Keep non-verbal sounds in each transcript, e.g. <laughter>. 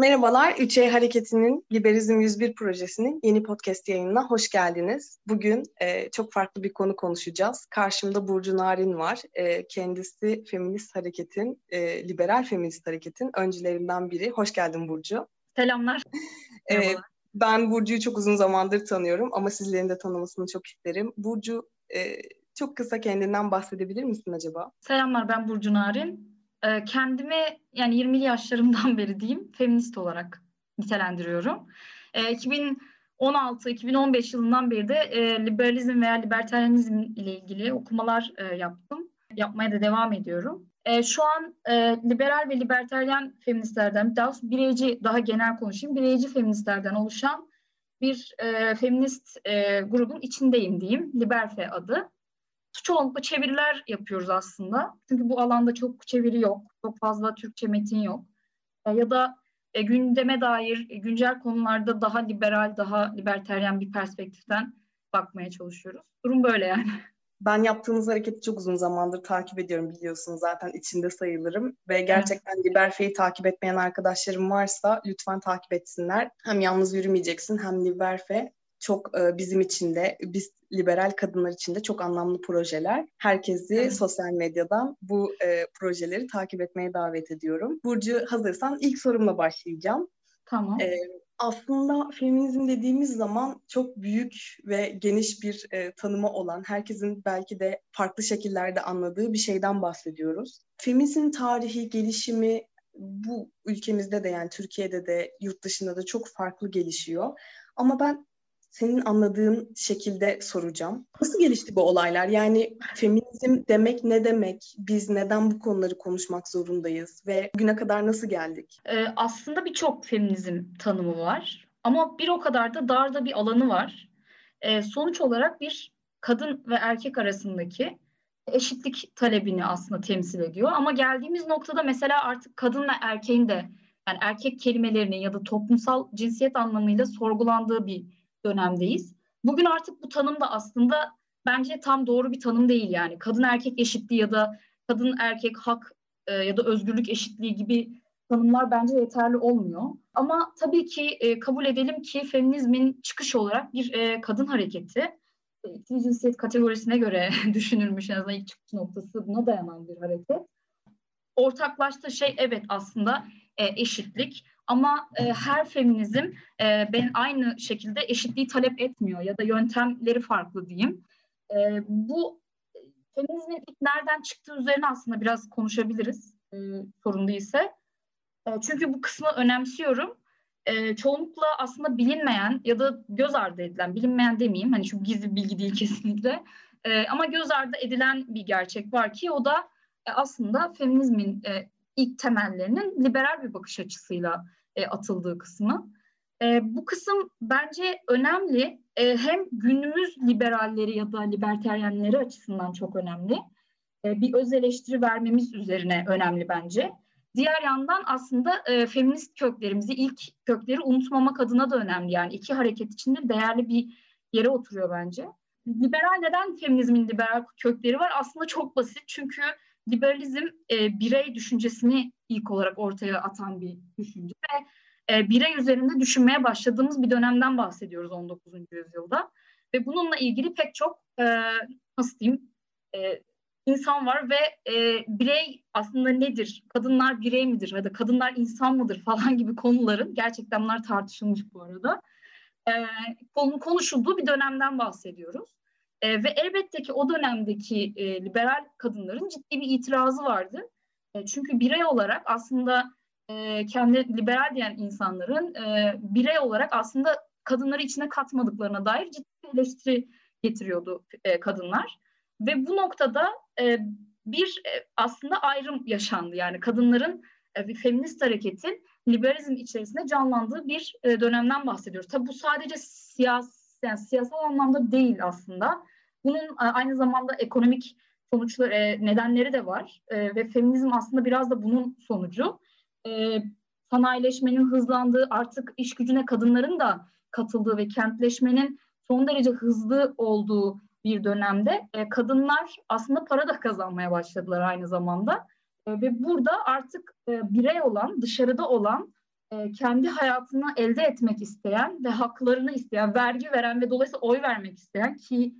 Merhabalar, 3E Hareketi'nin Liberizm 101 projesinin yeni podcast yayınına hoş geldiniz. Bugün e, çok farklı bir konu konuşacağız. Karşımda Burcu Narin var. E, kendisi feminist hareketin, e, liberal feminist hareketin öncülerinden biri. Hoş geldin Burcu. Selamlar. E, ben Burcu'yu çok uzun zamandır tanıyorum ama sizlerin de tanımasını çok isterim. Burcu, e, çok kısa kendinden bahsedebilir misin acaba? Selamlar, ben Burcu Narin. Ee, kendimi yani 20'li yaşlarımdan <laughs> beri diyeyim feminist olarak nitelendiriyorum. 2016-2015 ee, yılından beri de e, liberalizm veya libertarianizm ile ilgili okumalar e, yaptım. Yapmaya da devam ediyorum. E, şu an liberal ve libertarian feministlerden, daha bireyci, daha genel konuşayım, bireyci feministlerden oluşan bir feminist grubun içindeyim diyeyim. Liberfe adı çoğunlukla çeviriler yapıyoruz aslında. Çünkü bu alanda çok çeviri yok. Çok fazla Türkçe metin yok. E, ya da e, gündeme dair e, güncel konularda daha liberal, daha liberteryen bir perspektiften bakmaya çalışıyoruz. Durum böyle yani. Ben yaptığınız hareketi çok uzun zamandır takip ediyorum biliyorsunuz zaten içinde sayılırım ve gerçekten evet. Liberfe'yi takip etmeyen arkadaşlarım varsa lütfen takip etsinler. Hem yalnız yürümeyeceksin hem Liberfe çok e, bizim için de biz liberal kadınlar için de çok anlamlı projeler. Herkesi evet. sosyal medyadan bu e, projeleri takip etmeye davet ediyorum. Burcu hazırsan ilk sorumla başlayacağım. Tamam. E, aslında feminizm dediğimiz zaman çok büyük ve geniş bir e, tanımı olan, herkesin belki de farklı şekillerde anladığı bir şeyden bahsediyoruz. Feminizm tarihi, gelişimi bu ülkemizde de yani Türkiye'de de yurt dışında da çok farklı gelişiyor. Ama ben senin anladığın şekilde soracağım. Nasıl gelişti bu olaylar? Yani feminizm demek ne demek? Biz neden bu konuları konuşmak zorundayız? Ve bugüne kadar nasıl geldik? Ee, aslında birçok feminizm tanımı var. Ama bir o kadar da darda bir alanı var. Ee, sonuç olarak bir kadın ve erkek arasındaki eşitlik talebini aslında temsil ediyor. Ama geldiğimiz noktada mesela artık kadın ve erkeğin de yani erkek kelimelerinin ya da toplumsal cinsiyet anlamıyla sorgulandığı bir dönemdeyiz. Bugün artık bu tanım da aslında bence tam doğru bir tanım değil yani. Kadın erkek eşitliği ya da kadın erkek hak e, ya da özgürlük eşitliği gibi tanımlar bence yeterli olmuyor. Ama tabii ki e, kabul edelim ki feminizmin çıkış olarak bir e, kadın hareketi. E, İkinci cinsiyet kategorisine göre <laughs> düşünülmüş en azından ilk çıkış noktası buna dayanan bir hareket. Ortaklaştığı şey evet aslında e, eşitlik ama e, her feminizm e, ben aynı şekilde eşitliği talep etmiyor ya da yöntemleri farklı diyeyim. E, bu feminizmin ilk nereden çıktığı üzerine aslında biraz konuşabiliriz e, sorun değilse. E, çünkü bu kısmı önemsiyorum. E, çoğunlukla aslında bilinmeyen ya da göz ardı edilen, bilinmeyen demeyeyim hani şu gizli bilgi değil kesinlikle. E, ama göz ardı edilen bir gerçek var ki o da e, aslında feminizmin e, ilk temellerinin liberal bir bakış açısıyla e, atıldığı kısmı. E, bu kısım bence önemli. E, hem günümüz liberalleri ya da liberteryenleri açısından çok önemli. E, bir öz eleştiri vermemiz üzerine önemli bence. Diğer yandan aslında e, feminist köklerimizi, ilk kökleri unutmamak adına da önemli. Yani iki hareket içinde değerli bir yere oturuyor bence. Liberal neden feminizmin liberal kökleri var? Aslında çok basit. Çünkü liberalizm e, birey düşüncesini ilk olarak ortaya atan bir düşünce ve e, birey üzerinde düşünmeye başladığımız bir dönemden bahsediyoruz 19. yüzyılda. Ve bununla ilgili pek çok e, nasıl diyeyim e, insan var ve e, birey aslında nedir? Kadınlar birey midir? Ya da kadınlar insan mıdır <laughs> falan gibi konuların gerçekten bunlar tartışılmış bu arada. E, konu konuşulduğu bir dönemden bahsediyoruz. E, ve elbette ki o dönemdeki e, liberal kadınların ciddi bir itirazı vardı. E, çünkü birey olarak aslında e, kendi liberal diyen insanların e, birey olarak aslında kadınları içine katmadıklarına dair ciddi eleştiri getiriyordu e, kadınlar. Ve bu noktada e, bir e, aslında ayrım yaşandı. Yani kadınların e, bir feminist hareketin liberalizm içerisinde canlandığı bir e, dönemden bahsediyoruz. Tabi bu sadece siyasi yani siyasal anlamda değil aslında. Bunun e, aynı zamanda ekonomik sonuçları, e, nedenleri de var e, ve feminizm aslında biraz da bunun sonucu. Sanayileşmenin hızlandığı, artık iş gücüne kadınların da katıldığı ve kentleşmenin son derece hızlı olduğu bir dönemde kadınlar aslında para da kazanmaya başladılar aynı zamanda. Ve burada artık birey olan, dışarıda olan e, kendi hayatını elde etmek isteyen ve haklarını isteyen, vergi veren ve dolayısıyla oy vermek isteyen ki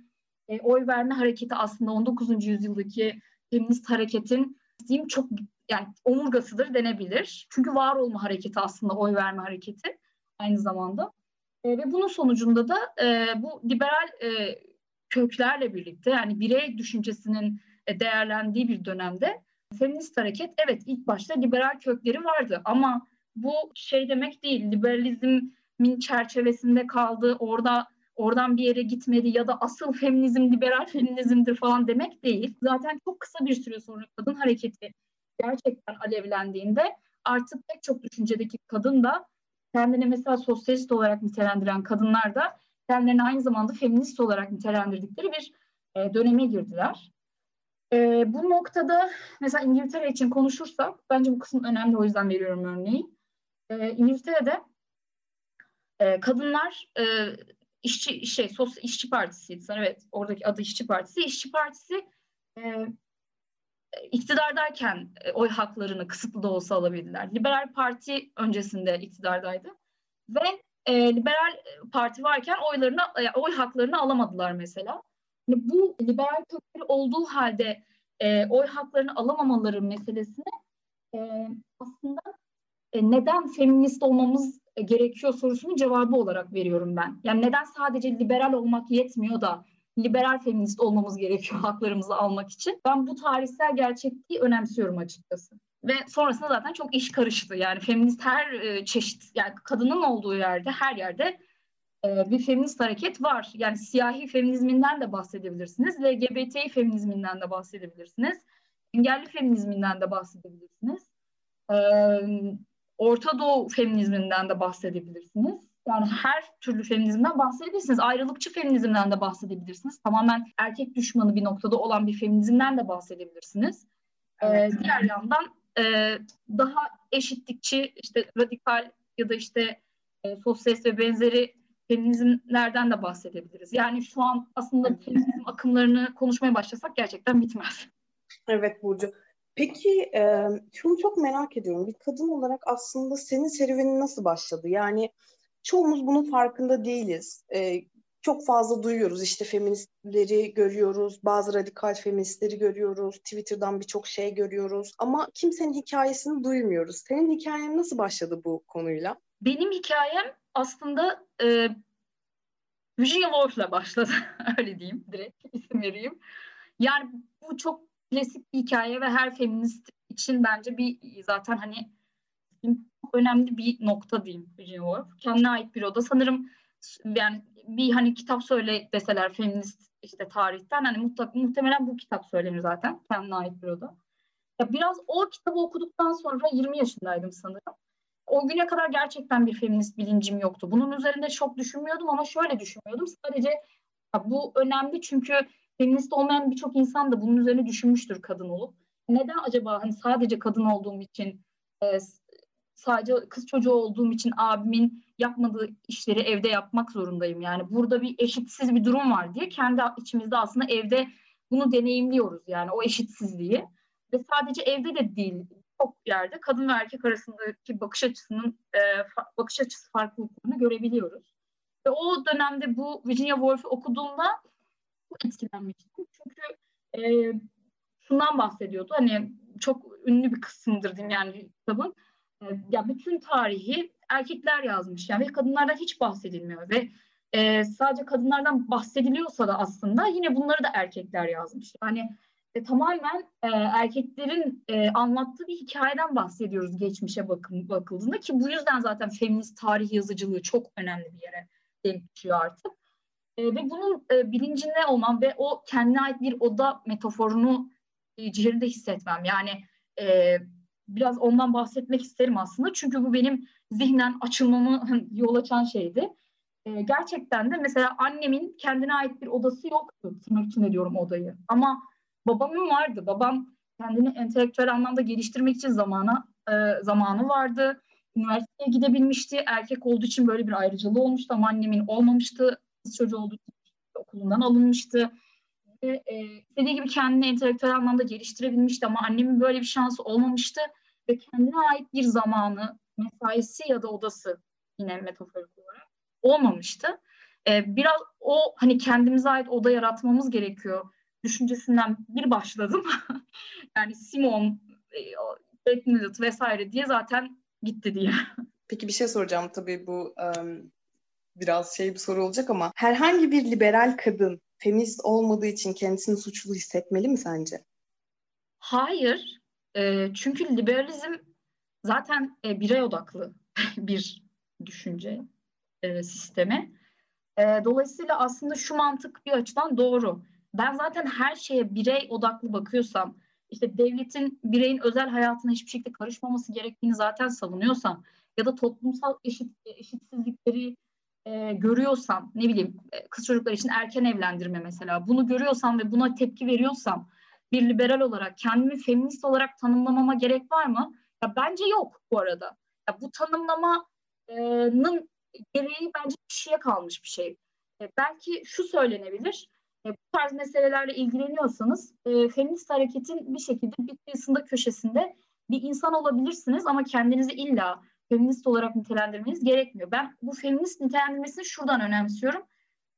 e, oy verme hareketi aslında 19. yüzyıldaki feminist hareketin diyeyim çok yani omurgasıdır denebilir. Çünkü var olma hareketi aslında oy verme hareketi aynı zamanda. E, ve bunun sonucunda da e, bu liberal e, köklerle birlikte yani birey düşüncesinin e, değerlendiği bir dönemde feminist hareket evet ilk başta liberal kökleri vardı ama bu şey demek değil liberalizmin çerçevesinde kaldı orada oradan bir yere gitmedi ya da asıl feminizm liberal feminizmdir falan demek değil. Zaten çok kısa bir süre sonra kadın hareketi gerçekten alevlendiğinde artık pek çok düşüncedeki kadın da kendini mesela sosyalist olarak nitelendiren kadınlar da kendilerini aynı zamanda feminist olarak nitelendirdikleri bir e, döneme girdiler. E, bu noktada mesela İngiltere için konuşursak bence bu kısım önemli o yüzden veriyorum örneği. E, İngiltere'de e, kadınlar e, işçi şey sosyal işçi partisiydi sanırım evet oradaki adı işçi partisi. İşçi partisi e, iktidardayken e, oy haklarını kısıtlı da olsa alabildiler. Liberal Parti öncesinde iktidardaydı ve e, Liberal Parti varken oylarını e, oy haklarını alamadılar mesela. Yani bu liberal kökleri olduğu halde e, oy haklarını alamamaları meselesine e, aslında neden feminist olmamız gerekiyor sorusunun cevabı olarak veriyorum ben. Yani neden sadece liberal olmak yetmiyor da liberal feminist olmamız gerekiyor <laughs> haklarımızı almak için. Ben bu tarihsel gerçekliği önemsiyorum açıkçası. Ve sonrasında zaten çok iş karıştı. Yani feminist her e, çeşit, yani kadının olduğu yerde, her yerde e, bir feminist hareket var. Yani siyahi feminizminden de bahsedebilirsiniz, LGBT feminizminden de bahsedebilirsiniz, engelli feminizminden de bahsedebilirsiniz, e, Orta Doğu feminizminden de bahsedebilirsiniz. Yani her türlü feminizmden bahsedebilirsiniz. Ayrılıkçı feminizmden de bahsedebilirsiniz. Tamamen erkek düşmanı bir noktada olan bir feminizmden de bahsedebilirsiniz. Ee, evet. Ee, diğer yandan e, daha eşitlikçi, işte radikal ya da işte e, sosyalist ve benzeri feminizmlerden de bahsedebiliriz. Yani şu an aslında feminizm akımlarını konuşmaya başlasak gerçekten bitmez. Evet Burcu. Peki e, şunu çok merak ediyorum. Bir kadın olarak aslında senin serüvenin nasıl başladı? Yani çoğumuz bunun farkında değiliz. E, çok fazla duyuyoruz işte feministleri görüyoruz, bazı radikal feministleri görüyoruz, Twitter'dan birçok şey görüyoruz ama kimsenin hikayesini duymuyoruz. Senin hikayen nasıl başladı bu konuyla? Benim hikayem aslında e, Virginia Woolf'la başladı. <laughs> Öyle diyeyim direkt isim vereyim. Yani bu çok klasik bir hikaye ve her feminist için bence bir zaten hani önemli bir nokta diyeyim Virginia Woolf. Kendine ait bir oda. Sanırım yani bir hani kitap söyle deseler feminist işte tarihten hani mutlak, muhtemelen bu kitap söylenir zaten. Kendine ait bir oda. Ya biraz o kitabı okuduktan sonra 20 yaşındaydım sanırım. O güne kadar gerçekten bir feminist bilincim yoktu. Bunun üzerinde çok düşünmüyordum ama şöyle düşünmüyordum. Sadece bu önemli çünkü feminist olmayan birçok insan da bunun üzerine düşünmüştür kadın olup. Neden acaba hani sadece kadın olduğum için e, sadece kız çocuğu olduğum için abimin yapmadığı işleri evde yapmak zorundayım. Yani burada bir eşitsiz bir durum var diye kendi içimizde aslında evde bunu deneyimliyoruz yani o eşitsizliği. Ve sadece evde de değil çok yerde kadın ve erkek arasındaki bakış açısının e, bakış açısı farklılıklarını görebiliyoruz. Ve o dönemde bu Virginia Woolf'u okuduğumda çok etkilenmiştim. Çünkü e, şundan bahsediyordu. Hani çok ünlü bir kısımdır diyeyim yani kitabın. E, ya bütün tarihi erkekler yazmış yani ve kadınlardan hiç bahsedilmiyor ve e, sadece kadınlardan bahsediliyorsa da aslında yine bunları da erkekler yazmış. Yani e, tamamen e, erkeklerin e, anlattığı bir hikayeden bahsediyoruz geçmişe bakın, bakıldığında ki bu yüzden zaten feminist tarih yazıcılığı çok önemli bir yere denk düşüyor artık. E, ve bunun e, bilincinde olmam ve o kendine ait bir oda metaforunu e, ciğerinde hissetmem. Yani e, biraz ondan bahsetmek isterim aslında. Çünkü bu benim zihnen açılmamı <laughs> yol açan şeydi. E, gerçekten de mesela annemin kendine ait bir odası yoktu. Tırnak içinde diyorum odayı. Ama babamın vardı. Babam kendini entelektüel anlamda geliştirmek için zamana e, zamanı vardı. Üniversiteye gidebilmişti. Erkek olduğu için böyle bir ayrıcalığı olmuştu ama annemin olmamıştı kız çocuğu olduğu okulundan alınmıştı. Ve, e, istediği gibi kendini entelektüel anlamda geliştirebilmişti ama annemin böyle bir şansı olmamıştı ve kendine ait bir zamanı mesaisi ya da odası yine metaforik olarak olmamıştı. E, biraz o hani kendimize ait oda yaratmamız gerekiyor düşüncesinden bir başladım. <laughs> yani Simon, e, vesaire diye zaten gitti diye. Peki bir şey soracağım tabii bu um, biraz şey bir soru olacak ama herhangi bir liberal kadın feminist olmadığı için kendisini suçlu hissetmeli mi sence? Hayır. E, çünkü liberalizm zaten e, birey odaklı <laughs> bir düşünce e, sistemi. E, dolayısıyla aslında şu mantık bir açıdan doğru. Ben zaten her şeye birey odaklı bakıyorsam, işte devletin bireyin özel hayatına hiçbir şekilde karışmaması gerektiğini zaten savunuyorsam ya da toplumsal eşit eşitsizlikleri e, görüyorsam, ne bileyim kız çocuklar için erken evlendirme mesela, bunu görüyorsam ve buna tepki veriyorsam bir liberal olarak kendimi feminist olarak tanımlamama gerek var mı? Ya bence yok bu arada. Ya bu tanımlamanın gereği bence kişiye kalmış bir şey. E, belki şu söylenebilir. E, bu tarz meselelerle ilgileniyorsanız e, feminist hareketin bir şekilde bir kıyısında köşesinde bir insan olabilirsiniz ama kendinizi illa feminist olarak nitelendirmeniz gerekmiyor. Ben bu feminist nitelendirmesini şuradan önemsiyorum.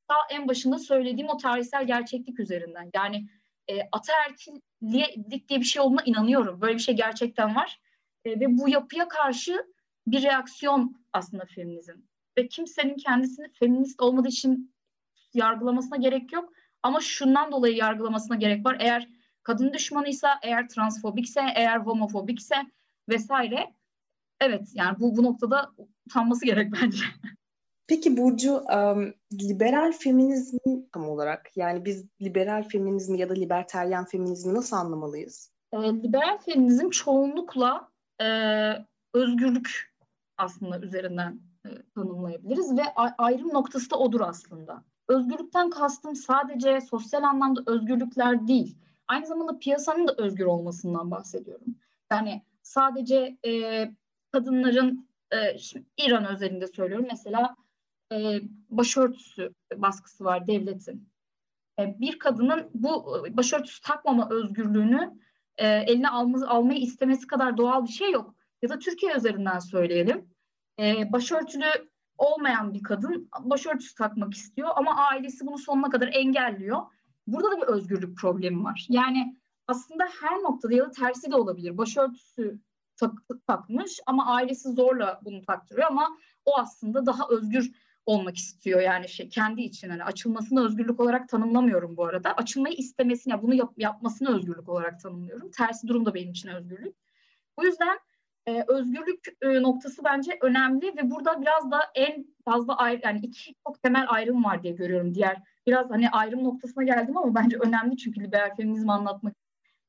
Daha en başında söylediğim o tarihsel gerçeklik üzerinden. Yani e, ataerkillik diye bir şey olduğuna inanıyorum. Böyle bir şey gerçekten var. E, ve bu yapıya karşı bir reaksiyon aslında feminizm. Ve kimsenin kendisini feminist olmadığı için yargılamasına gerek yok. Ama şundan dolayı yargılamasına gerek var. Eğer kadın düşmanıysa, eğer transfobikse, eğer homofobikse vesaire. Evet yani bu, bu noktada utanması gerek <laughs> bence. Peki Burcu, um, liberal feminizm tam olarak yani biz liberal feminizmi ya da liberteryan feminizmi nasıl anlamalıyız? E, liberal feminizm çoğunlukla e, özgürlük aslında üzerinden e, tanımlayabiliriz ve ayrım noktası da odur aslında. Özgürlükten kastım sadece sosyal anlamda özgürlükler değil. Aynı zamanda piyasanın da özgür olmasından bahsediyorum. Yani sadece e, kadınların e, şimdi İran özelinde söylüyorum mesela e, başörtüsü baskısı var devletin. E, bir kadının bu e, başörtüsü takmama özgürlüğünü e, eline alması, almayı istemesi kadar doğal bir şey yok. Ya da Türkiye üzerinden söyleyelim. E, başörtülü olmayan bir kadın başörtüsü takmak istiyor ama ailesi bunu sonuna kadar engelliyor. Burada da bir özgürlük problemi var. Yani aslında her noktada ya da tersi de olabilir. Başörtüsü tak, takmış ama ailesi zorla bunu taktırıyor ama o aslında daha özgür olmak istiyor yani şey kendi için hani açılmasını özgürlük olarak tanımlamıyorum bu arada. Açılmayı istemesini ya bunu yap, yapmasını özgürlük olarak tanımlıyorum. Tersi durum da benim için özgürlük. Bu yüzden e, özgürlük e, noktası bence önemli ve burada biraz da en fazla ayrı yani iki çok temel ayrım var diye görüyorum. Diğer biraz hani ayrım noktasına geldim ama bence önemli çünkü liberal feminizmi anlatmak.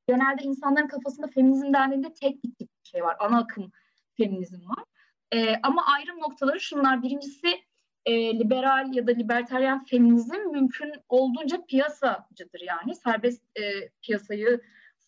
Genelde insanların kafasında feminizm dendiğinde tek bir şey var. Ana akım feminizm var. E, ama ayrım noktaları şunlar. Birincisi e, liberal ya da libertaryen feminizm mümkün olduğunca piyasacıdır yani. Serbest e, piyasayı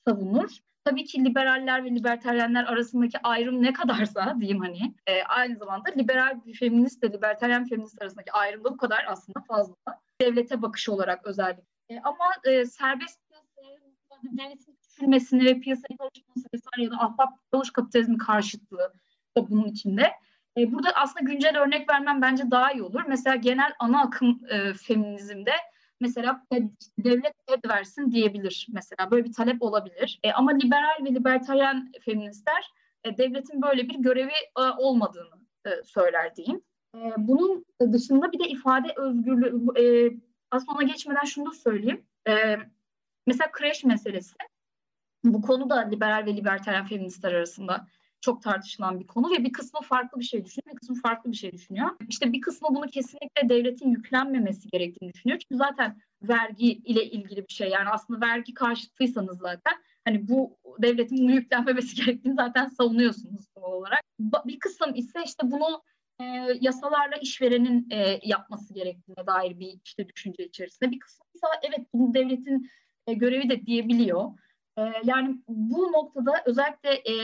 savunur. Tabii ki liberaller ve libertaryenler arasındaki ayrım ne kadarsa diyeyim hani e, aynı zamanda liberal bir feminist ve libertaryen feminist arasındaki ayrım da bu kadar aslında fazla. Devlete bakış olarak özellikle. E, ama e, serbest piyasaya devletin küçülmesini ve piyasayı karışması vesaire ya da ahbap çalış kapitalizmi karşıtlığı da bunun içinde. E, burada aslında güncel örnek vermem bence daha iyi olur. Mesela genel ana akım e, feminizmde mesela devlet ed versin diyebilir mesela böyle bir talep olabilir. E, ama liberal ve libertaryen feministler e, devletin böyle bir görevi e, olmadığını e, söyler diyeyim. E, bunun dışında bir de ifade özgürlüğü e, aslında ona geçmeden şunu da söyleyeyim. E, mesela kreş meselesi bu konu da liberal ve libertaryen feministler arasında çok tartışılan bir konu ve bir kısmı farklı bir şey düşünüyor, bir kısmı farklı bir şey düşünüyor. İşte bir kısmı bunu kesinlikle devletin yüklenmemesi gerektiğini düşünüyor. Çünkü zaten vergi ile ilgili bir şey. Yani aslında vergi karşıtıysanız zaten hani bu devletin bunu yüklenmemesi <laughs> gerektiğini zaten savunuyorsunuz doğal olarak. Bir kısım ise işte bunu e, yasalarla işverenin e, yapması gerektiğine dair bir işte düşünce içerisinde. Bir kısım ise evet bunu devletin e, görevi de diyebiliyor. Ee, yani bu noktada özellikle e,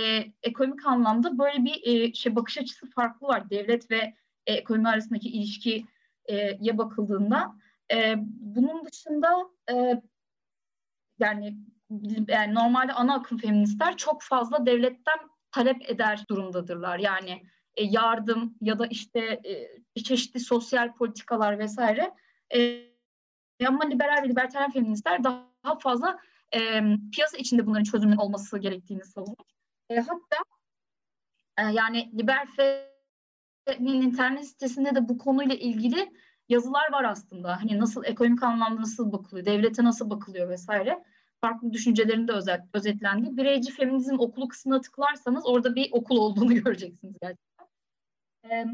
ekonomik anlamda böyle bir e, şey bakış açısı farklı var. Devlet ve e, ekonomi arasındaki ilişkiye e, bakıldığında. E, bunun dışında e, yani, yani normalde ana akım feministler çok fazla devletten talep eder durumdadırlar. Yani e, yardım ya da işte e, çeşitli sosyal politikalar vesaire. E, ama liberal ve libertarian feministler daha fazla e, piyasa içinde bunların çözümünün olması gerektiğini savunuyor. E, hatta e, yani Liberfe'nin internet sitesinde de bu konuyla ilgili yazılar var aslında. Hani nasıl ekonomik anlamda nasıl bakılıyor, devlete nasıl bakılıyor vesaire. Farklı düşüncelerin de özet, özetlendiği. Bireyci feminizm okulu kısmına tıklarsanız orada bir okul olduğunu <laughs> göreceksiniz gerçekten. Ee,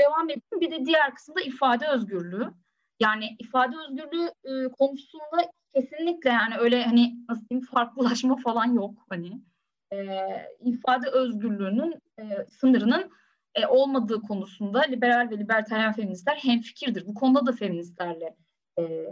devam edeyim. Bir de diğer kısımda ifade özgürlüğü. Yani ifade özgürlüğü e, konusunda kesinlikle yani öyle hani nasıl diyeyim farklılaşma falan yok hani. E, ifade özgürlüğünün e, sınırının e, olmadığı konusunda liberal ve libertaryen feministler hemfikirdir. Bu konuda da feministlerle e,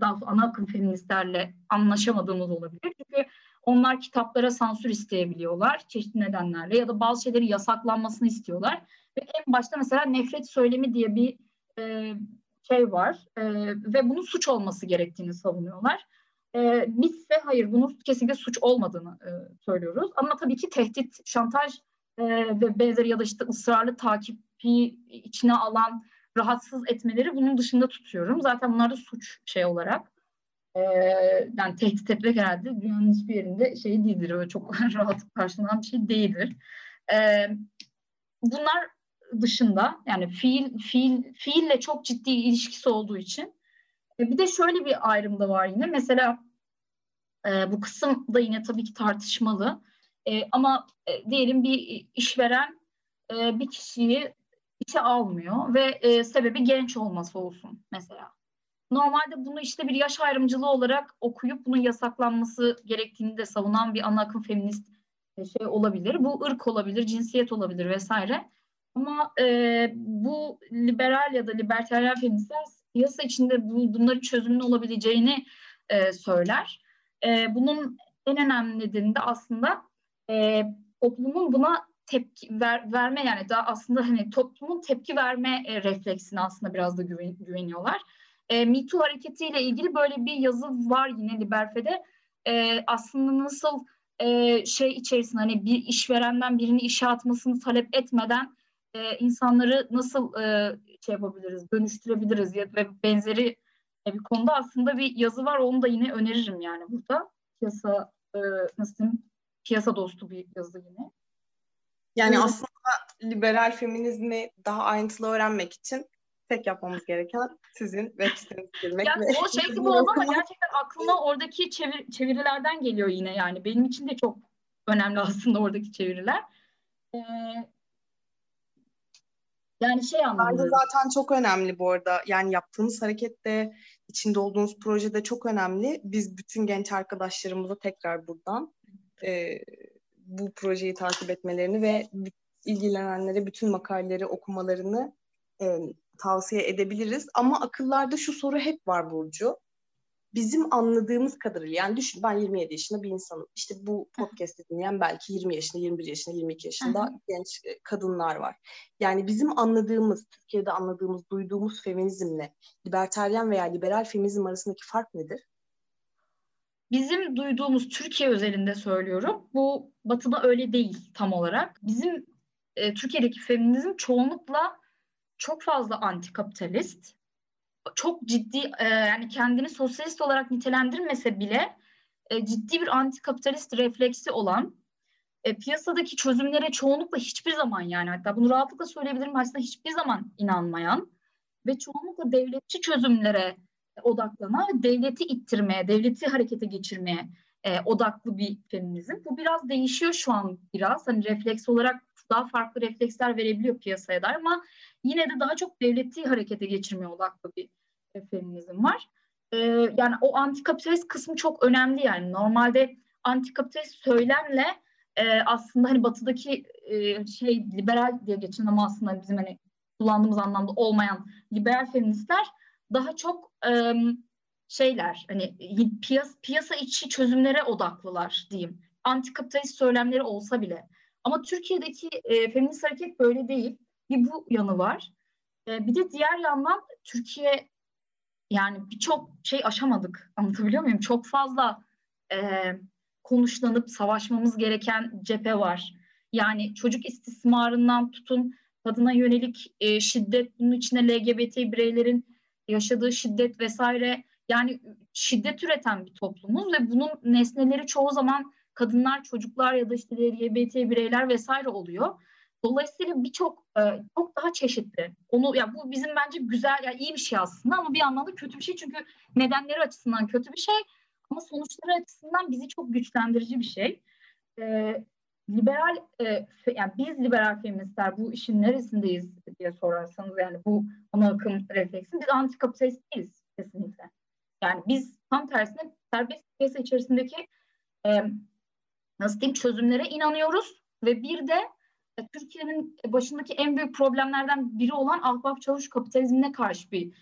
daha ana akım feministlerle anlaşamadığımız olabilir. Çünkü onlar kitaplara sansür isteyebiliyorlar çeşitli nedenlerle ya da bazı şeyleri yasaklanmasını istiyorlar. Ve en başta mesela nefret söylemi diye bir e, şey var e, ve bunun suç olması gerektiğini savunuyorlar. E, bizse hayır bunun kesinlikle suç olmadığını e, söylüyoruz. Ama tabii ki tehdit, şantaj e, ve benzeri ya da işte ısrarlı takipi içine alan rahatsız etmeleri bunun dışında tutuyorum. Zaten bunlar da suç şey olarak. E, yani tehdit etmek herhalde dünyanın hiçbir yerinde şey değildir. Öyle çok <laughs> rahat karşılanan bir şey değildir. E, bunlar dışında yani fiil fiil fiille çok ciddi ilişkisi olduğu için e, bir de şöyle bir ayrım da var yine. Mesela e, bu kısım da yine tabii ki tartışmalı. E, ama e, diyelim bir işveren e, bir kişiyi işe almıyor ve e, sebebi genç olması olsun mesela. Normalde bunu işte bir yaş ayrımcılığı olarak okuyup bunun yasaklanması gerektiğini de savunan bir ana akım feminist e, şey olabilir. Bu ırk olabilir, cinsiyet olabilir vesaire. Ama e, bu liberal ya da libertaryen feministler piyasa içinde bu, bunların çözümünün olabileceğini e, söyler. E, bunun en önemli nedeni de aslında e, toplumun buna tepki ver, verme yani daha aslında hani toplumun tepki verme e, refleksine aslında biraz da güven, güveniyorlar. E, Me Too hareketiyle ilgili böyle bir yazı var yine Liberfe'de. E, aslında nasıl e, şey içerisinde hani bir işverenden birini işe atmasını talep etmeden e, insanları nasıl e, şey yapabiliriz, dönüştürebiliriz ya ve benzeri e, bir konuda aslında bir yazı var. Onu da yine öneririm yani burada. Piyasa e, nasıl diyeyim, piyasa dostu bir yazı yine. Yani evet. aslında liberal feminizmi daha ayrıntılı öğrenmek için tek yapmamız gereken sizin web sitenizi girmek. Yani ve o şey gibi oldu ama gerçekten aklıma oradaki çevir, çevirilerden geliyor yine yani. Benim için de çok önemli aslında oradaki çeviriler. Ee, yani şey anlamında. Bence zaten çok önemli bu arada. Yani yaptığınız hareket de, içinde olduğunuz projede çok önemli. Biz bütün genç arkadaşlarımıza tekrar buradan e, bu projeyi takip etmelerini ve ilgilenenlere bütün makaleleri okumalarını e, tavsiye edebiliriz. Ama akıllarda şu soru hep var Burcu bizim anladığımız kadarıyla yani düşün ben 27 yaşında bir insanım. İşte bu podcast'i dinleyen belki 20 yaşında, 21 yaşında, 22 yaşında genç e, kadınlar var. Yani bizim anladığımız, Türkiye'de anladığımız, duyduğumuz feminizmle libertaryen veya liberal feminizm arasındaki fark nedir? Bizim duyduğumuz Türkiye özelinde söylüyorum. Bu batıda öyle değil tam olarak. Bizim e, Türkiye'deki feminizm çoğunlukla çok fazla antikapitalist çok ciddi e, yani kendini sosyalist olarak nitelendirmese bile e, ciddi bir antikapitalist refleksi olan e, piyasadaki çözümlere çoğunlukla hiçbir zaman yani hatta bunu rahatlıkla söyleyebilirim aslında hiçbir zaman inanmayan ve çoğunlukla devletçi çözümlere odaklanan ve devleti ittirmeye, devleti harekete geçirmeye e, odaklı bir feminizm. Bu biraz değişiyor şu an biraz. Hani refleks olarak daha farklı refleksler verebiliyor piyasaya dair ama yine de daha çok devleti harekete geçirmeye odaklı bir e, feminizm var. E, yani o antikapitalist kısmı çok önemli yani. Normalde antikapitalist söylemle e, aslında hani batıdaki e, şey liberal diye geçen ama aslında bizim hani kullandığımız anlamda olmayan liberal feministler daha çok e, şeyler hani piyas, piyasa içi çözümlere odaklılar diyeyim. Antikapitalist söylemleri olsa bile. Ama Türkiye'deki e, feminist hareket böyle değil. Bir bu yanı var. E, bir de diğer yandan Türkiye yani birçok şey aşamadık. Anlatabiliyor muyum? Çok fazla e, konuşlanıp savaşmamız gereken cephe var. Yani çocuk istismarından tutun kadına yönelik e, şiddet, bunun içine LGBT bireylerin yaşadığı şiddet vesaire. Yani şiddet üreten bir toplumuz ve bunun nesneleri çoğu zaman kadınlar, çocuklar ya da işte LGBT bireyler vesaire oluyor. Dolayısıyla birçok e, çok daha çeşitli. Onu ya bu bizim bence güzel ya iyi bir şey aslında ama bir anlamda kötü bir şey çünkü nedenleri açısından kötü bir şey ama sonuçları açısından bizi çok güçlendirici bir şey. E, liberal e, yani biz liberal feministler bu işin neresindeyiz diye sorarsanız yani bu ana akım refleksin biz antikapitalist değiliz kesinlikle. Yani biz tam tersine serbest piyasa içerisindeki e, nasıl diyeyim çözümlere inanıyoruz ve bir de Türkiye'nin başındaki en büyük problemlerden biri olan ahbap çavuş kapitalizmine karşı bir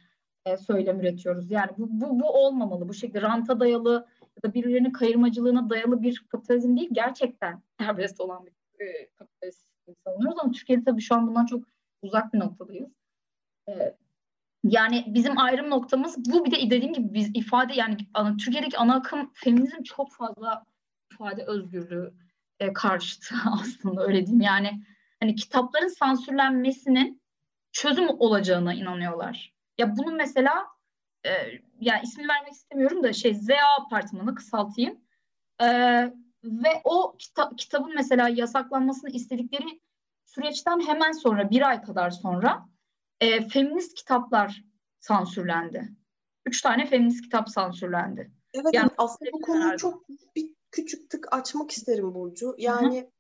e, söylem üretiyoruz. Yani bu, bu, bu olmamalı. Bu şekilde ranta dayalı ya da birilerinin kayırmacılığına dayalı bir kapitalizm değil. Gerçekten <laughs> serbest olan bir e, kapitalizm savunuyoruz ama Türkiye'de tabii şu an bundan çok uzak bir noktadayız. E, yani bizim ayrım noktamız bu bir de dediğim gibi biz ifade yani Türkiye'deki ana akım feminizm çok fazla ifade özgürlüğü e, karşıtı <laughs> aslında öyle diyeyim. Yani hani kitapların sansürlenmesinin çözüm olacağına inanıyorlar. Ya bunun mesela e, yani ismini vermek istemiyorum da şey ZA apartmanı kısaltayım. E, ve o kita- kitabın mesela yasaklanmasını istedikleri süreçten hemen sonra bir ay kadar sonra e, feminist kitaplar sansürlendi. Üç tane feminist kitap sansürlendi. Evet yani, aslında bu konuyu çok bir küçük tık açmak isterim Burcu. Yani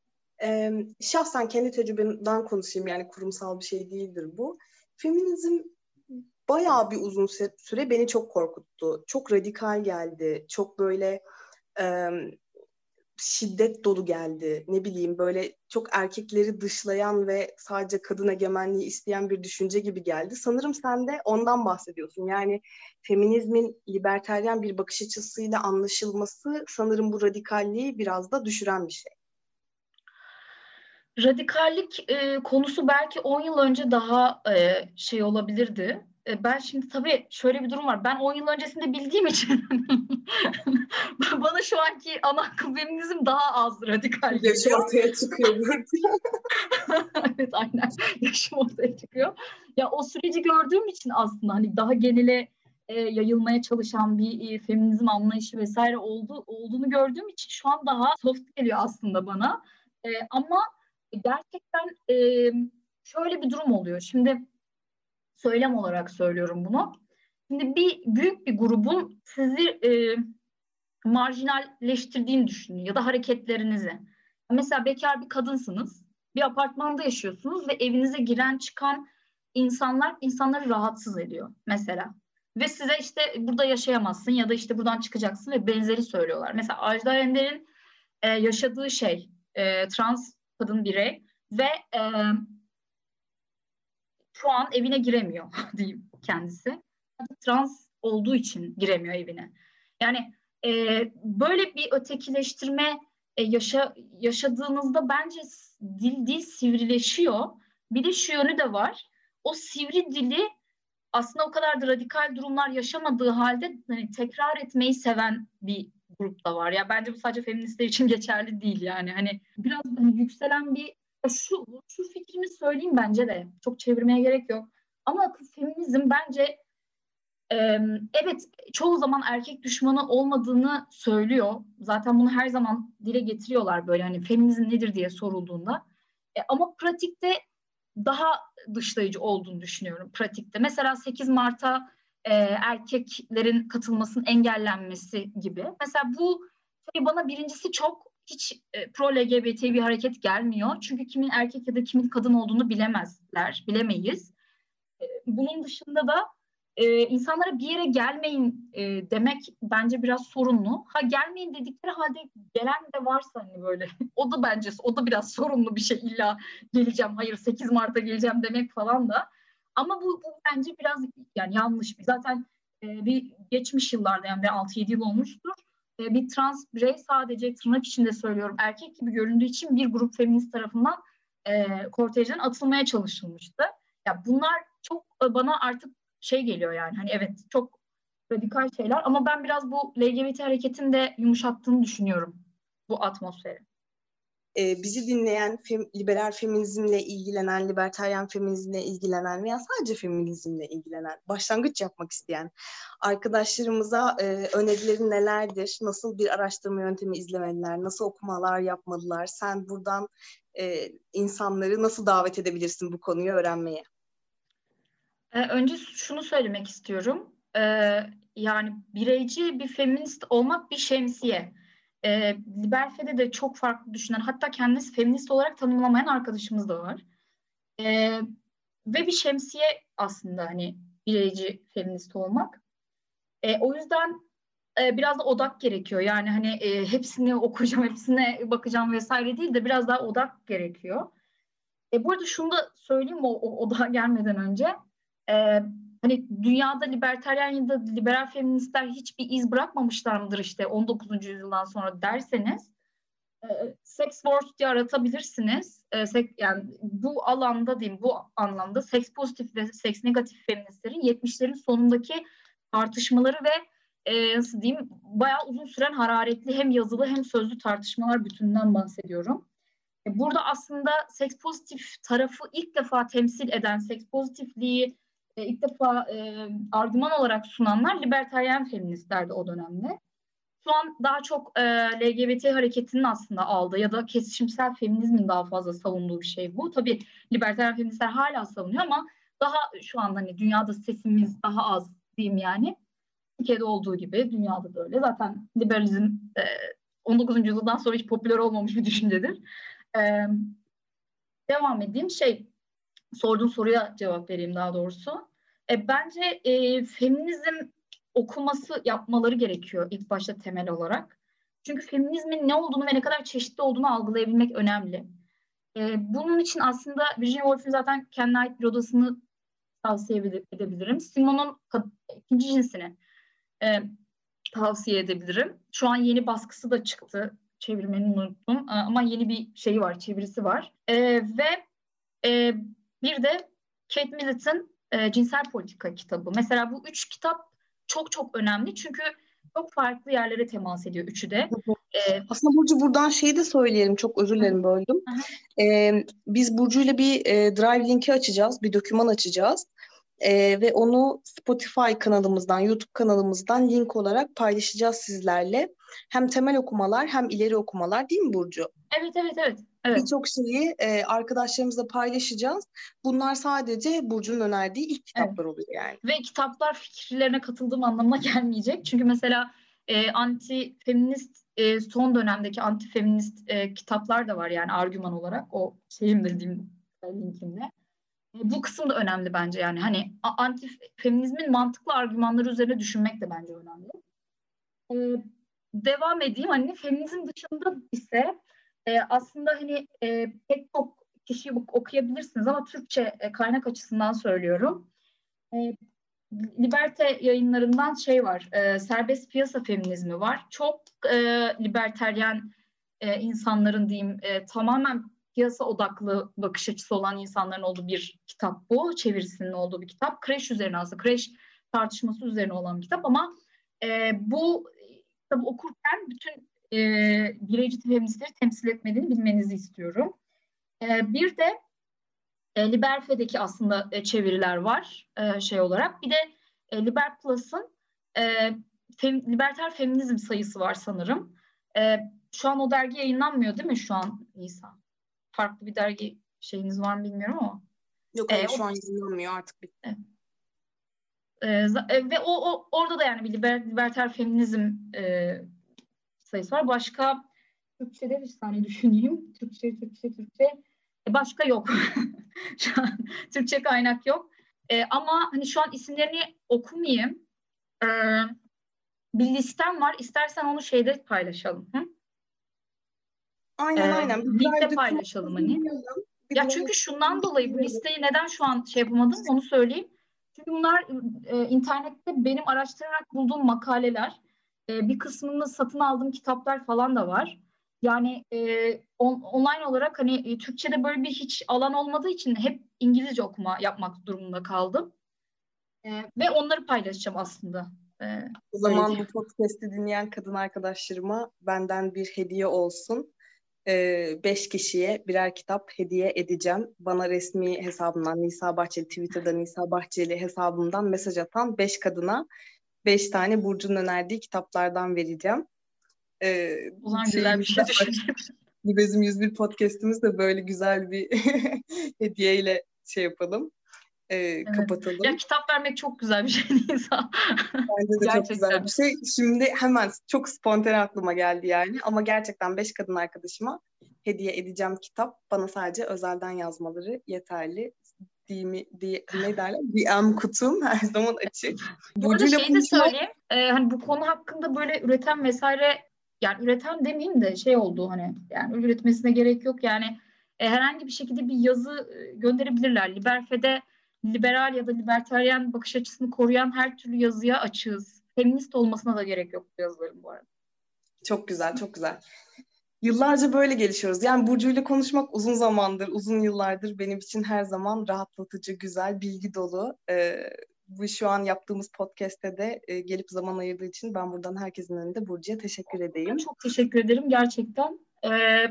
e, şahsen kendi tecrübemden konuşayım yani kurumsal bir şey değildir bu. Feminizm bayağı bir uzun süre beni çok korkuttu. Çok radikal geldi. Çok böyle e, şiddet dolu geldi. Ne bileyim böyle çok erkekleri dışlayan ve sadece kadın egemenliği isteyen bir düşünce gibi geldi. Sanırım sen de ondan bahsediyorsun. Yani feminizmin liberteryen bir bakış açısıyla anlaşılması sanırım bu radikalliği biraz da düşüren bir şey. Radikallik e, konusu belki 10 yıl önce daha e, şey olabilirdi. E, ben şimdi tabii şöyle bir durum var. Ben 10 yıl öncesinde bildiğim için <laughs> bana şu anki ana akım feminizm daha az radikal geliyor. Yaşım ortaya çıkıyor <laughs> evet aynen. Yaşım ortaya çıkıyor. Ya o süreci gördüğüm için aslında hani daha genele e, yayılmaya çalışan bir e, feminizm anlayışı vesaire oldu olduğunu gördüğüm için şu an daha soft geliyor aslında bana. E, ama gerçekten e, şöyle bir durum oluyor. Şimdi söylem olarak söylüyorum bunu. Şimdi bir büyük bir grubun sizi e, marjinalleştirdiğini düşünün ya da hareketlerinizi. Mesela bekar bir kadınsınız, bir apartmanda yaşıyorsunuz ve evinize giren çıkan insanlar insanları rahatsız ediyor mesela. Ve size işte burada yaşayamazsın ya da işte buradan çıkacaksın ve benzeri söylüyorlar. Mesela Ajda Ender'in e, yaşadığı şey e, trans kadın birey ve e, şu an evine giremiyor <laughs> diyeyim kendisi. Trans olduğu için giremiyor evine. Yani e, böyle bir ötekileştirme e, yaşa, yaşadığınızda bence dil dil sivrileşiyor. Bir de şu yönü de var. O sivri dili aslında o kadar da radikal durumlar yaşamadığı halde hani, tekrar etmeyi seven bir grup da var. Ya bence bu sadece feministler için geçerli değil yani. Hani biraz hani yükselen bir şu, şu fikrimi söyleyeyim bence de. Çok çevirmeye gerek yok. Ama feminizm bence evet çoğu zaman erkek düşmanı olmadığını söylüyor. Zaten bunu her zaman dile getiriyorlar böyle hani feminizm nedir diye sorulduğunda. E, ama pratikte daha dışlayıcı olduğunu düşünüyorum pratikte. Mesela 8 Mart'a erkeklerin katılmasının engellenmesi gibi. Mesela bu şey bana birincisi çok hiç e, pro LGBT bir hareket gelmiyor. Çünkü kimin erkek ya da kimin kadın olduğunu bilemezler, bilemeyiz. E, bunun dışında da e, insanlara bir yere gelmeyin e, demek bence biraz sorunlu. Ha gelmeyin dedikleri halde gelen de varsa hani böyle <laughs> o da bence o da biraz sorunlu bir şey illa geleceğim hayır 8 Mart'a geleceğim demek falan da. Ama bu, bu bence biraz yani yanlış. Zaten e, bir geçmiş yıllarda yani 6-7 yıl olmuştur bir trans birey sadece tırnak içinde söylüyorum erkek gibi göründüğü için bir grup feminist tarafından e, kortejden atılmaya çalışılmıştı. Ya bunlar çok e, bana artık şey geliyor yani hani evet çok radikal şeyler ama ben biraz bu LGBT hareketin de yumuşattığını düşünüyorum bu atmosferi. E, bizi dinleyen, fem, liberal feminizmle ilgilenen, libertaryen feminizmle ilgilenen veya sadece feminizmle ilgilenen, başlangıç yapmak isteyen arkadaşlarımıza e, önerileri nelerdir? Nasıl bir araştırma yöntemi izlemeliler? Nasıl okumalar yapmalılar? Sen buradan e, insanları nasıl davet edebilirsin bu konuyu öğrenmeye? Ee, önce şunu söylemek istiyorum. Ee, yani bireyci bir feminist olmak bir şemsiye. Ee, Liberfe'de de çok farklı düşünen, hatta kendisi feminist olarak tanımlamayan arkadaşımız da var. Ee, ve bir şemsiye aslında hani bireyci feminist olmak. Ee, o yüzden e, biraz da odak gerekiyor. Yani hani e, hepsini okuyacağım, hepsine bakacağım vesaire değil de biraz daha odak gerekiyor. E, bu arada şunu da söyleyeyim o, o odağa gelmeden önce e, hani dünyada libertaryen ya da liberal feministler hiçbir iz bırakmamışlar mıdır işte 19. yüzyıldan sonra derseniz e, sex wars diye aratabilirsiniz. E, yani bu alanda diyeyim bu anlamda seks pozitif ve seks negatif feministlerin 70'lerin sonundaki tartışmaları ve e, nasıl diyeyim bayağı uzun süren hararetli hem yazılı hem sözlü tartışmalar bütününden bahsediyorum. Burada aslında seks pozitif tarafı ilk defa temsil eden seks pozitifliği e, ilk defa e, argüman olarak sunanlar libertaryen feministlerdi o dönemde. Şu an daha çok e, LGBT hareketinin aslında aldığı ya da kesişimsel feminizmin daha fazla savunduğu bir şey bu. Tabii libertaryen feministler hala savunuyor ama daha şu an hani dünyada sesimiz daha az diyeyim yani. Türkiye'de olduğu gibi dünyada da öyle. Zaten liberalizm e, 19. yüzyıldan sonra hiç popüler olmamış bir düşüncedir. E, devam edeyim. Şey, sorduğun soruya cevap vereyim daha doğrusu. E, bence e, feminizm okuması yapmaları gerekiyor ilk başta temel olarak. Çünkü feminizmin ne olduğunu ve ne kadar çeşitli olduğunu algılayabilmek önemli. E, bunun için aslında Virginia Woolf'un zaten kendine ait bir odasını tavsiye edebilirim. Simon'un ikinci cinsini e, tavsiye edebilirim. Şu an yeni baskısı da çıktı. Çevirmeni unuttum e, ama yeni bir şeyi var, çevirisi var. E, ve e, bir de Kate Millett'in e, Cinsel Politika kitabı. Mesela bu üç kitap çok çok önemli çünkü çok farklı yerlere temas ediyor üçü de. Ee, Aslında Burcu buradan şeyi de söyleyelim. Çok özür dilerim böldüm. Ee, biz Burcu'yla bir e, Drive linki açacağız. Bir doküman açacağız. Ee, ve onu Spotify kanalımızdan, YouTube kanalımızdan link olarak paylaşacağız sizlerle. Hem temel okumalar hem ileri okumalar değil mi Burcu? Evet, evet, evet. evet. Birçok şeyi e, arkadaşlarımızla paylaşacağız. Bunlar sadece Burcu'nun önerdiği ilk kitaplar evet. oluyor yani. Ve kitaplar fikirlerine katıldığım anlamına <laughs> gelmeyecek. Çünkü mesela e, anti feminist e, son dönemdeki anti feminist e, kitaplar da var yani argüman olarak o şeyimdir diyeyim linkimde. Bu kısım da önemli bence yani hani anti feminizmin mantıklı argümanları üzerine düşünmek de bence önemli. E, devam edeyim hani feminizm dışında ise e, aslında hani e, pek çok kişiyi okuyabilirsiniz ama Türkçe e, kaynak açısından söylüyorum. E, Liberte yayınlarından şey var, e, serbest piyasa feminizmi var. Çok e, liberteryen e, insanların diyeyim e, tamamen piyasa odaklı bakış açısı olan insanların olduğu bir kitap bu. Çevirisinin olduğu bir kitap. Kreş üzerine aslında, kreş tartışması üzerine olan bir kitap ama e, bu kitabı okurken bütün e, bireyci feministleri temsil etmediğini bilmenizi istiyorum. E, bir de e, Liberfe'deki aslında e, çeviriler var e, şey olarak. Bir de e, Liber Plus'ın e, fem, liberter feminizm sayısı var sanırım. E, şu an o dergi yayınlanmıyor değil mi şu an Nisa? Farklı bir dergi şeyiniz var mı bilmiyorum ama. Yok hayır, e, şu o, an yayınlanmıyor artık bitti. E, e, ve o, o orada da yani bir liber, liberter feminizm e, sayısı var. Başka Türkçe'de bir saniye düşüneyim. Türkçe, Türkçe, Türkçe. E, başka yok. <laughs> şu an Türkçe kaynak yok. E, ama hani şu an isimlerini okumayayım. E, bir listem var. İstersen onu şeyde paylaşalım. Hı? Aynen ee, aynen. Linkte paylaşalım hani. Ya çünkü şundan dolayı bu listeyi neden şu an şey yapamadım onu söyleyeyim. Çünkü bunlar e, internette benim araştırarak bulduğum makaleler. E, bir kısmını satın aldığım kitaplar falan da var. Yani e, on, online olarak hani e, Türkçe'de böyle bir hiç alan olmadığı için hep İngilizce okuma yapmak durumunda kaldım. E, ve onları paylaşacağım aslında. E, o zaman bu podcast'i dinleyen kadın arkadaşlarıma benden bir hediye olsun. Beş kişiye birer kitap hediye edeceğim. Bana resmi hesabından Nisa Bahçeli, Twitter'da Nisa Bahçeli hesabından mesaj atan beş kadına beş tane Burcu'nun önerdiği kitaplardan vereceğim. Ee, Ulan güzel bir şey. <laughs> Bizim 101 podcast'imiz de böyle güzel bir <laughs> hediyeyle şey yapalım. E, evet. kapatalım. Ya kitap vermek çok güzel bir şey Nisa. Bence de gerçekten. çok güzel bir şey. Şimdi hemen çok spontane aklıma geldi yani. Ama gerçekten beş kadın arkadaşıma hediye edeceğim kitap. Bana sadece özelden yazmaları yeterli. DM, diye, ne derler? <laughs> DM kutum her zaman açık. Bu arada şey de söyleyeyim. E, hani bu konu hakkında böyle üreten vesaire yani üreten demeyeyim de şey oldu hani yani üretmesine gerek yok yani e, herhangi bir şekilde bir yazı gönderebilirler. Liberfe'de liberal ya da libertaryen bakış açısını koruyan her türlü yazıya açığız. Feminist olmasına da gerek yok bu yazıların bu arada. Çok güzel, çok güzel. Yıllarca böyle gelişiyoruz. Yani Burcu ile konuşmak uzun zamandır, uzun yıllardır benim için her zaman rahatlatıcı, güzel, bilgi dolu. Ee, bu şu an yaptığımız podcast'te de e, gelip zaman ayırdığı için ben buradan herkesin önünde Burcu'ya teşekkür edeyim. Çok teşekkür ederim gerçekten. Ee,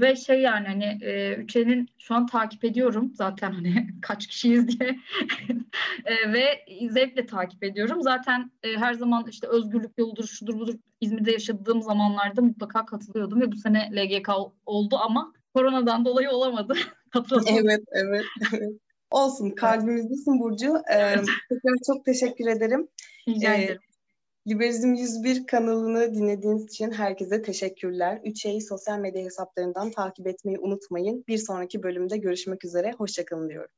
ve şey yani hani e, Üçen'in şu an takip ediyorum zaten hani <laughs> kaç kişiyiz diye <laughs> e, ve zevkle takip ediyorum. Zaten e, her zaman işte özgürlük yoludur şudur budur İzmir'de yaşadığım zamanlarda mutlaka katılıyordum ve bu sene LGK oldu ama koronadan dolayı olamadı. <laughs> evet, evet, evet. Olsun kalbimizdesin Burcu. Ee, tekrar çok teşekkür ederim. Rica ee, Liberizm 101 kanalını dinlediğiniz için herkese teşekkürler. Üçe'yi sosyal medya hesaplarından takip etmeyi unutmayın. Bir sonraki bölümde görüşmek üzere. Hoşçakalın diyorum.